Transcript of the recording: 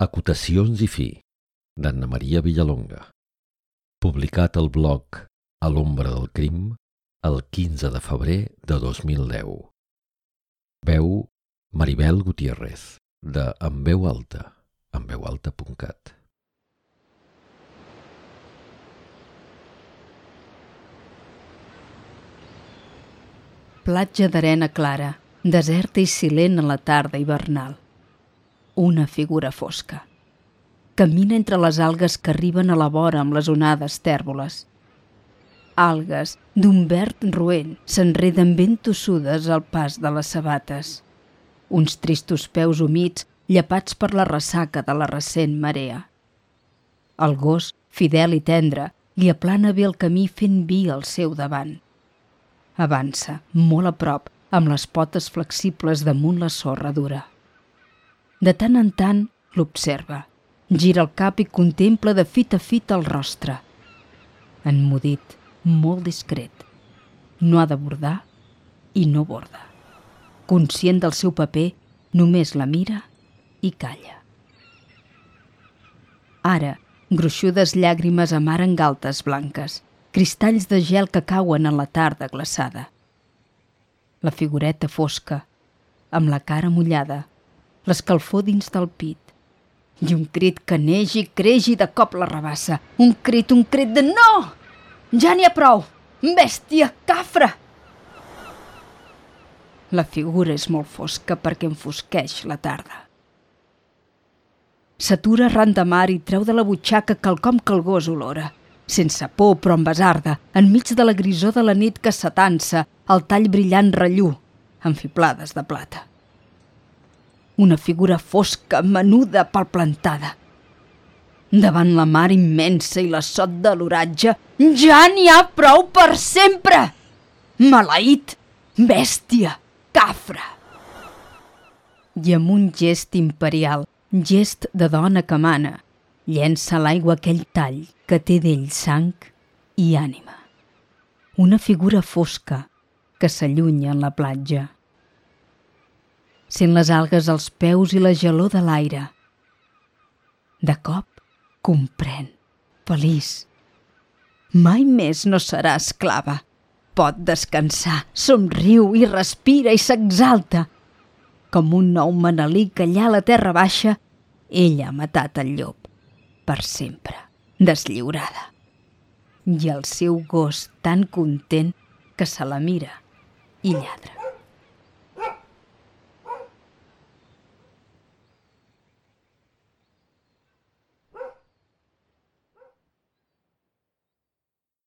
Acotacions i fi, d'Anna Maria Villalonga. Publicat al blog A l'ombra del crim el 15 de febrer de 2010. Veu Maribel Gutiérrez, de En veu alta, enveualta.cat. Platja d'arena clara, deserta i silent a la tarda hivernal una figura fosca. Camina entre les algues que arriben a la vora amb les onades tèrboles. Algues d'un verd roent s'enreden ben tossudes al pas de les sabates. Uns tristos peus humits llapats per la ressaca de la recent marea. El gos, fidel i tendre, li aplana bé el camí fent vi al seu davant. Avança, molt a prop, amb les potes flexibles damunt la sorra dura. De tant en tant l'observa. Gira el cap i contempla de fit a fit el rostre. Enmudit, molt discret. No ha de bordar i no borda. Conscient del seu paper, només la mira i calla. Ara, gruixudes llàgrimes amaren galtes blanques, cristalls de gel que cauen en la tarda glaçada. La figureta fosca, amb la cara mullada, l'escalfor dins del pit. I un crit que neix i creix i de cop la rebassa. Un crit, un crit de no! Ja n'hi ha prou! Bèstia, cafra! La figura és molt fosca perquè enfosqueix la tarda. S'atura arran de mar i treu de la butxaca quelcom que el gos olora. Sense por, però amb besarda, enmig de la grisó de la nit que s'atansa, el tall brillant rellú, amb fiblades de plata una figura fosca, menuda, palplantada. Davant la mar immensa i la sot de l'oratge, ja n'hi ha prou per sempre! Maleït, bèstia, cafra! I amb un gest imperial, gest de dona que mana, llença a l'aigua aquell tall que té d'ell sang i ànima. Una figura fosca que s'allunya en la platja sent les algues als peus i la gelor de l'aire. De cop, comprèn, feliç. Mai més no serà esclava. Pot descansar, somriu i respira i s'exalta. Com un nou manelí que allà a la terra baixa, ella ha matat el llop. Per sempre, deslliurada. I el seu gos tan content que se la mira i lladra.